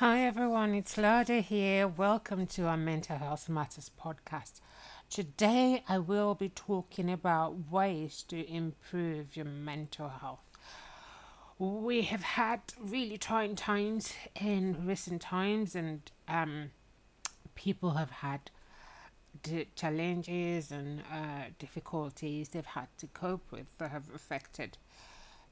Hi everyone, it's Lada here. Welcome to our Mental Health Matters podcast. Today I will be talking about ways to improve your mental health. We have had really trying times in recent times, and um, people have had the challenges and uh, difficulties they've had to cope with that have affected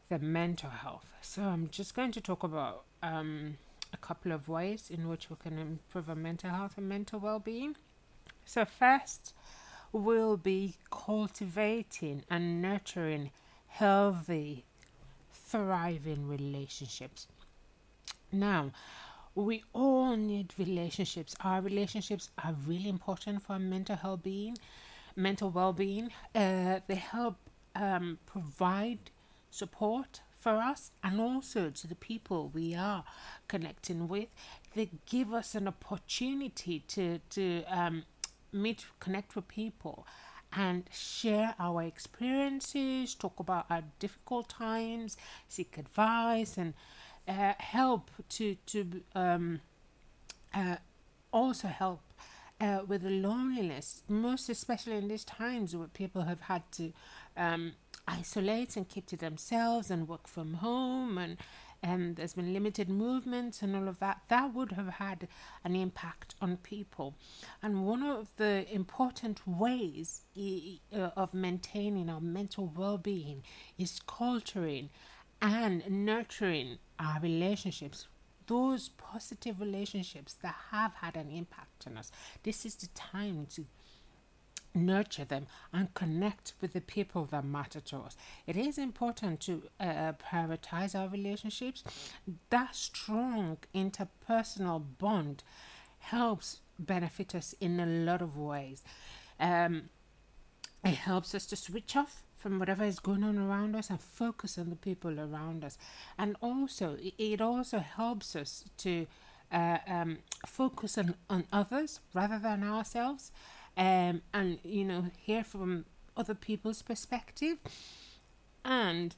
their mental health. So I'm just going to talk about um, a couple of ways in which we can improve our mental health and mental well-being. So first, we'll be cultivating and nurturing healthy, thriving relationships. Now, we all need relationships. Our relationships are really important for mental health being, mental well-being. Uh, they help um, provide support for us and also to the people we are connecting with. They give us an opportunity to to um, meet, connect with people, and share our experiences, talk about our difficult times, seek advice, and uh, help to to um, uh, also help uh, with the loneliness, most especially in these times where people have had to um, isolate and keep to themselves and work from home and and there's been limited movement and all of that that would have had an impact on people. And one of the important ways uh, of maintaining our mental well-being is culturing and nurturing our relationships. Those positive relationships that have had an impact on us. This is the time to nurture them and connect with the people that matter to us. It is important to uh, prioritize our relationships. That strong interpersonal bond helps benefit us in a lot of ways. Um, it helps us to switch off from whatever is going on around us and focus on the people around us. And also, it also helps us to uh, um, focus on, on others rather than ourselves um, and you know hear from other people's perspective. And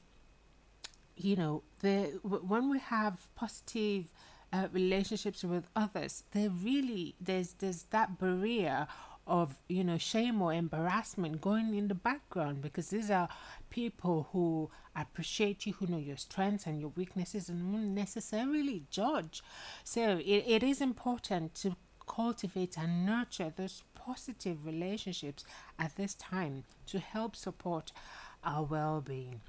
you know the when we have positive uh, relationships with others they really there's there's that barrier of you know shame or embarrassment going in the background because these are people who appreciate you who know your strengths and your weaknesses and won't necessarily judge. So it, it is important to cultivate and nurture those positive relationships at this time to help support our well being.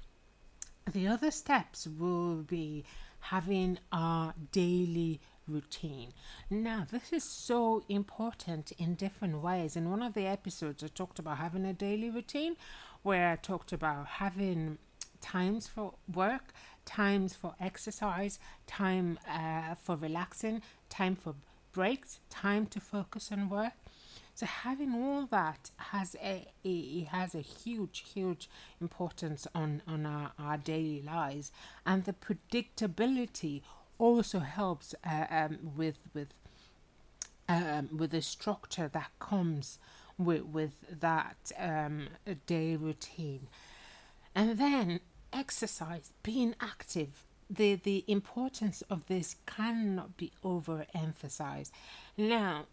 The other steps will be having our daily routine. Now, this is so important in different ways. In one of the episodes, I talked about having a daily routine where I talked about having times for work, times for exercise, time uh, for relaxing, time for breaks, time to focus on work. So having all that has a, it has a huge, huge importance on on our, our daily lives, and the predictability also helps uh, um, with with um, with the structure that comes with with that um, day routine, and then exercise, being active. The, the importance of this cannot be overemphasized. Now,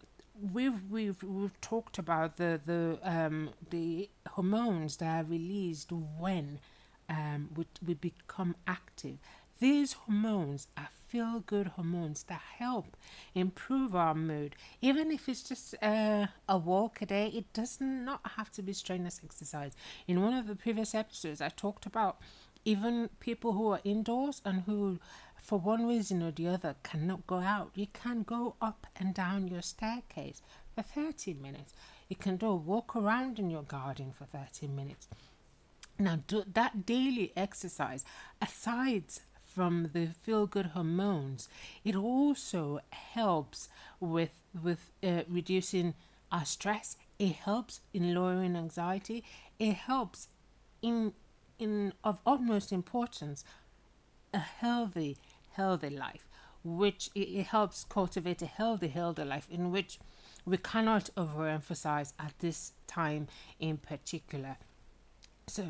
we've we've we've talked about the the um the hormones that are released when um we, we become active. These hormones are feel good hormones that help improve our mood. Even if it's just uh, a walk a day it does not have to be strenuous exercise. In one of the previous episodes i talked about even people who are indoors and who for one reason or the other cannot go out, you can go up and down your staircase for 30 minutes. You can do a walk around in your garden for 30 minutes. Now, do that daily exercise, aside from the feel good hormones, it also helps with, with uh, reducing our stress. It helps in lowering anxiety. It helps in, in of utmost importance, a healthy healthy life, which it, helps cultivate a healthy, healthy life in which we cannot overemphasize at this time in particular. So,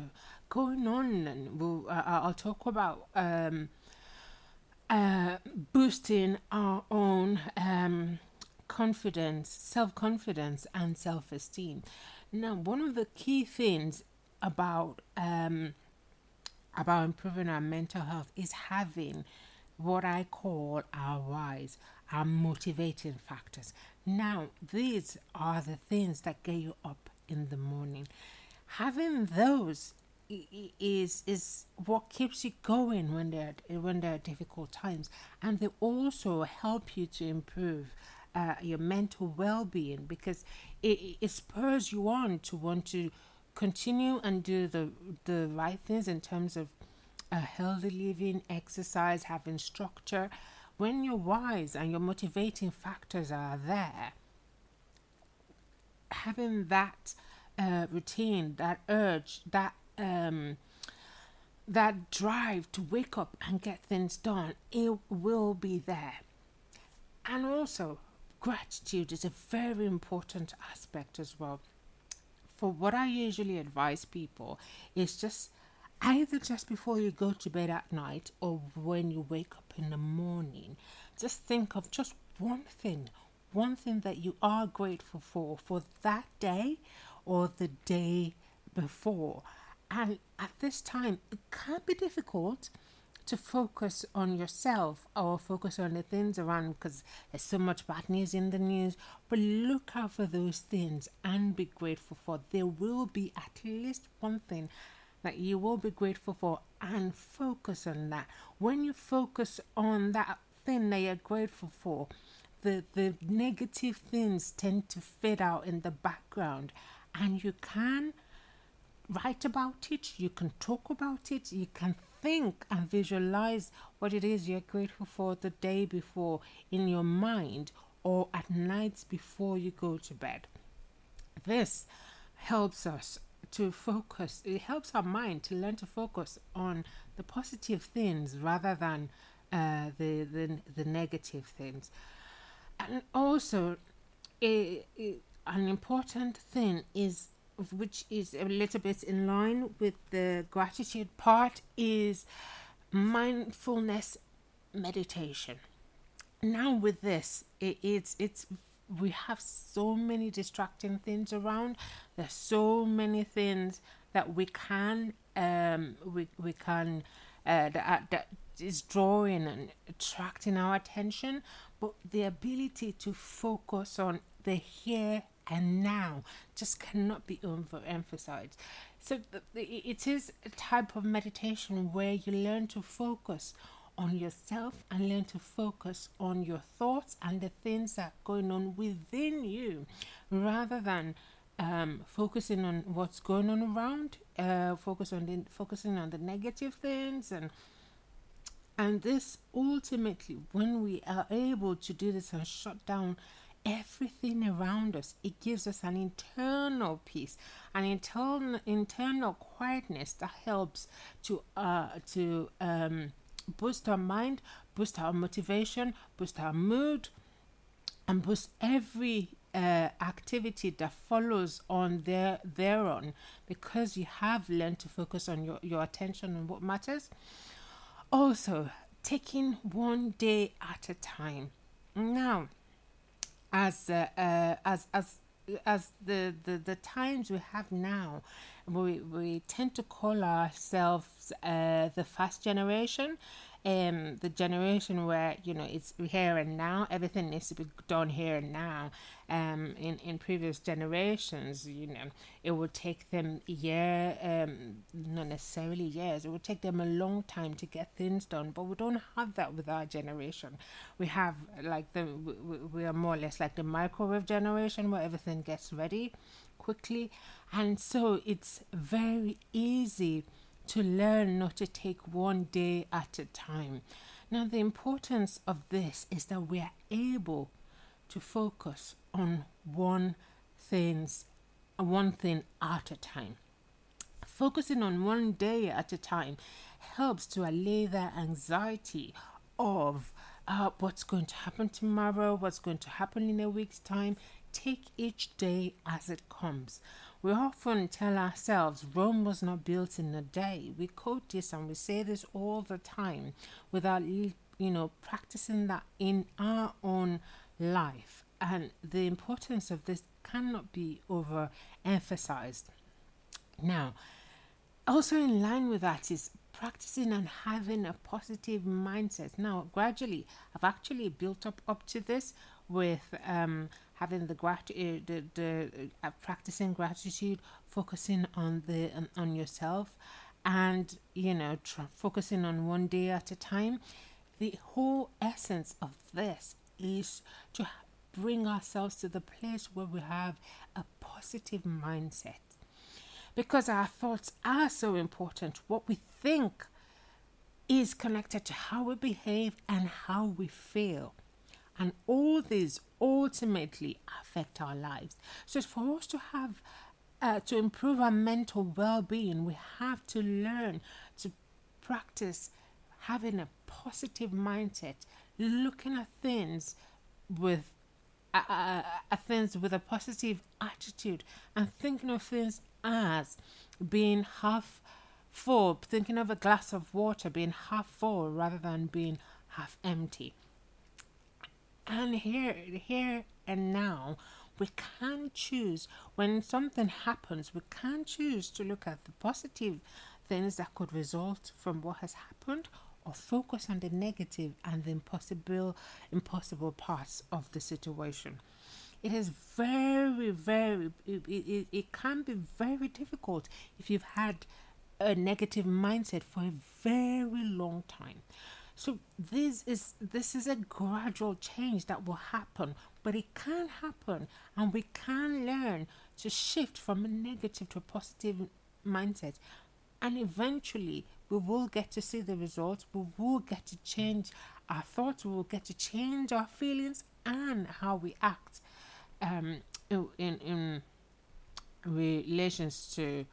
going on, we'll, uh, I'll talk about um, uh, boosting our own own um, confidence, self confidence, and self esteem. Now, one of the key things about um, about improving our mental health is having what I call our whys, our motivating factors. Now, these are the things that get you up in the morning. Having those is is what keeps you going when there when there are difficult times, and they also help you to improve uh, your mental well-being because it, it spurs you on to want to continue and do the the right things in terms of a healthy living, exercise, having structure. When your whys and your motivating factors are there, having that uh, routine, that urge, that um, that drive to wake up and get things done, it will be there. And also, gratitude is a very important aspect as well. For what I usually advise people is just either just before you go to bed at night or when you wake up in the morning, just think of just one thing, one thing that you are grateful for for that day or the day before. And at this time, it can be difficult to focus on yourself or focus on the things around because there's so much bad news in the news. But look out for those things and be grateful for. There will be at least one thing that you will be grateful for and focus on that. When you focus on that thing that you're grateful for, the, the negative things tend to fade out in the background and you can write about it, you can talk about it, you can think and visualize what it is you're grateful for the day before in your mind or at nights before you go to bed. This helps us to focus, it helps our mind to learn to focus on the positive things rather than uh, the, the, the negative things. And also, a, a, an important thing is which is a little bit in line with the gratitude part is mindfulness meditation. Now with this it, it's it's we have so many distracting things around. There's so many things that we can um we we can uh, that, that is drawing and attracting our attention but the ability to focus on the here and now just cannot be overemphasized. So it is a type of meditation where you learn to focus on yourself and learn to focus on your thoughts and the things that are going on within you rather than um, focusing on what's going on around uh, focus on the, focusing on the negative things and and this ultimately when we are able to do this and shut down everything around us. It gives us an internal peace, an internal internal quietness that helps to uh to um boost our mind, boost our motivation, boost our mood, and boost every uh, activity that follows on there thereon because you have learned to focus on your, your attention on what matters. Also, taking one day at a time. Now, as uh, uh, as as as the, the the times we have now, we we tend to call ourselves uh, the fast generation, um, the generation where you know it's here and now. Everything needs to be done here and now. Um, in in previous generations, you know, it would take them a year, um, not necessarily years. It would take them a long time to get things done. But we don't have that with our generation. We have like the we, we are more or less like the microwave generation where everything gets ready quickly, and so it's very easy to learn not to take one day at a time. Now, the importance of this is that we are able to focus on one things, one thing at a time. Focusing on one day at a time helps to allay the anxiety of uh, what's going to happen tomorrow, what's going to happen in a week's time. Take each day as it comes. We often tell ourselves Rome was not built in a day. We quote this and we say this all the time without you know, practicing that in our own life. And the importance of this cannot be overemphasized. Now, also in line with that is practicing and having a positive mindset. Now, gradually, I've actually built up up to this with um, having the gratitude, the, the uh, practicing gratitude, focusing on the on, on yourself, and you know, tr- focusing on one day at a time. The whole essence of this is to bring ourselves to the place where we have a positive mindset. Because our thoughts are so important. What we think is connected to how we behave and how we feel. And all these ultimately affect our lives. So, for us to have uh, to improve our mental well-being, we have to learn to practice having a positive mindset, looking at things with uh, uh, uh, things with a positive attitude, and thinking of things as being half full, thinking of a glass of water being half full rather than being half empty. And here, here and now, we can choose when something happens, we can choose to look at the positive things that could result from what has happened or focus on the negative and the impossible impossible parts of the situation. It is very very it, it, it can be very difficult if you've had a negative mindset for a very long time so this is this is a gradual change that will happen, but it can happen and we can learn to shift from a negative to a positive mindset. And eventually we will get to see the results. We will get to change our thoughts. We will get to change our feelings and how we act um, in, in relations to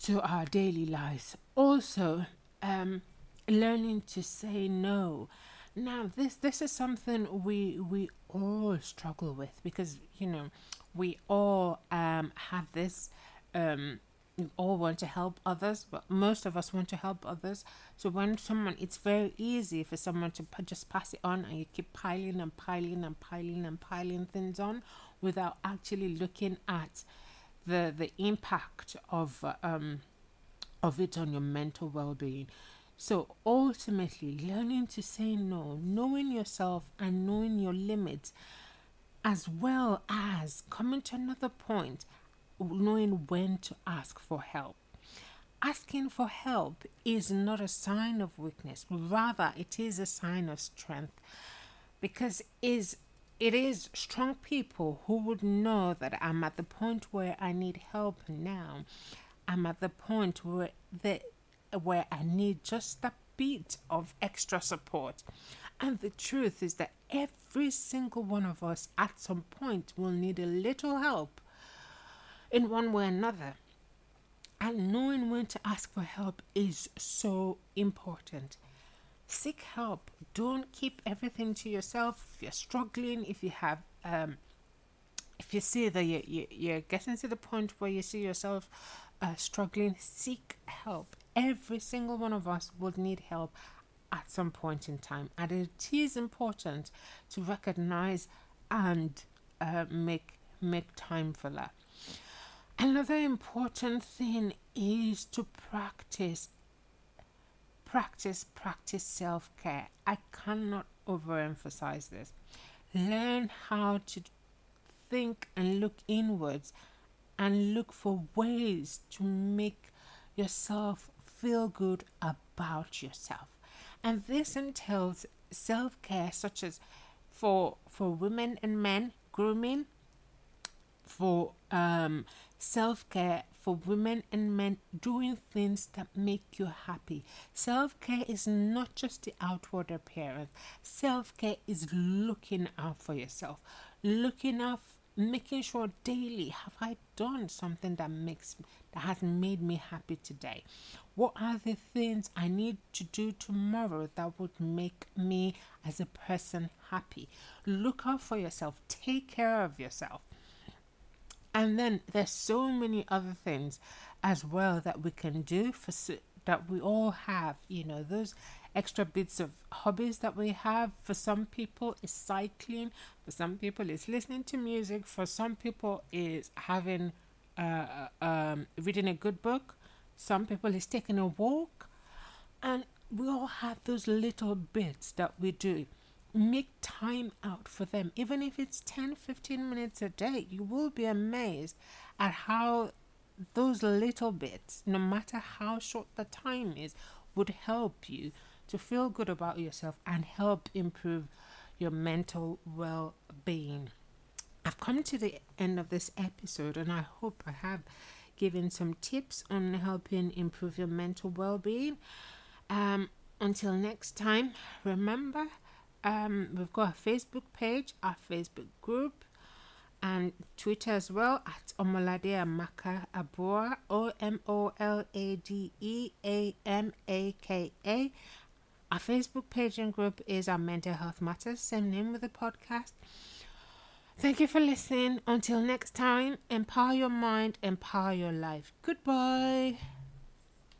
to our daily lives. Also, um, learning to say no. Now, this this is something we we all struggle with because you know we all um, have this. Um, we all want to help others, but most of us want to help others. So when someone, it's very easy for someone to just pass it on, and you keep piling and piling and piling and piling things on without actually looking at the the impact of um of it on your mental well being. So ultimately, learning to say no, knowing yourself and knowing your limits, as well as coming to another point, knowing when to ask for help. Asking for help is not a sign of weakness, rather, it is a sign of strength because is it is strong people who would know that I'm at the point where I need help now. I'm at the point where the where I need just a bit of extra support. And the truth is that every single one of us at some point will need a little help in one way or another. And knowing when to ask for help is so important. Seek help. Don't keep everything to yourself. If you're struggling, if you have, um, if you see that you, you, you're getting to the point where you see yourself uh, struggling, seek help. Every single one of us would need help at some point in time, and it is important to recognize and uh, make make time for that. Another important thing is to practice practice practice self-care. I cannot overemphasize this. Learn how to think and look inwards and look for ways to make yourself feel good about yourself. And this entails self care, such as for for women and men, grooming, for um, self care for women and men doing things that make you happy. Self care is not just the outward appearance, self care is looking out for yourself, looking out making sure daily have I done something that makes that has made me happy today? What are the things I need to do tomorrow that would make me as a person happy? Look out for yourself, take care of yourself. And then there's so many other things as well that we can do for that we all have, you know, those extra bits of hobbies that we have. For some people, it's cycling. For some people, it's listening to music. For some people, it's having uh, um, reading a good book. Some people, it's taking a walk. And we all have those little bits that we do. Make time out for them. Even if it's 10, 15 minutes a day, you will be amazed at how those little bits, no matter how short the time is, would help you to feel good about yourself and help improve your mental well being. I've come to the end of this episode and I hope I have given some tips on helping improve your mental well being. Um, until next time, remember um, we've got a Facebook page, our Facebook group, and Twitter as well at Omolade Amaka Abua, O M O L A D E A M A K A. Our Facebook page and group is our Mental Health Matters, same name with the podcast. Thank you for listening. Until next time, empower your mind, empower your life. Goodbye.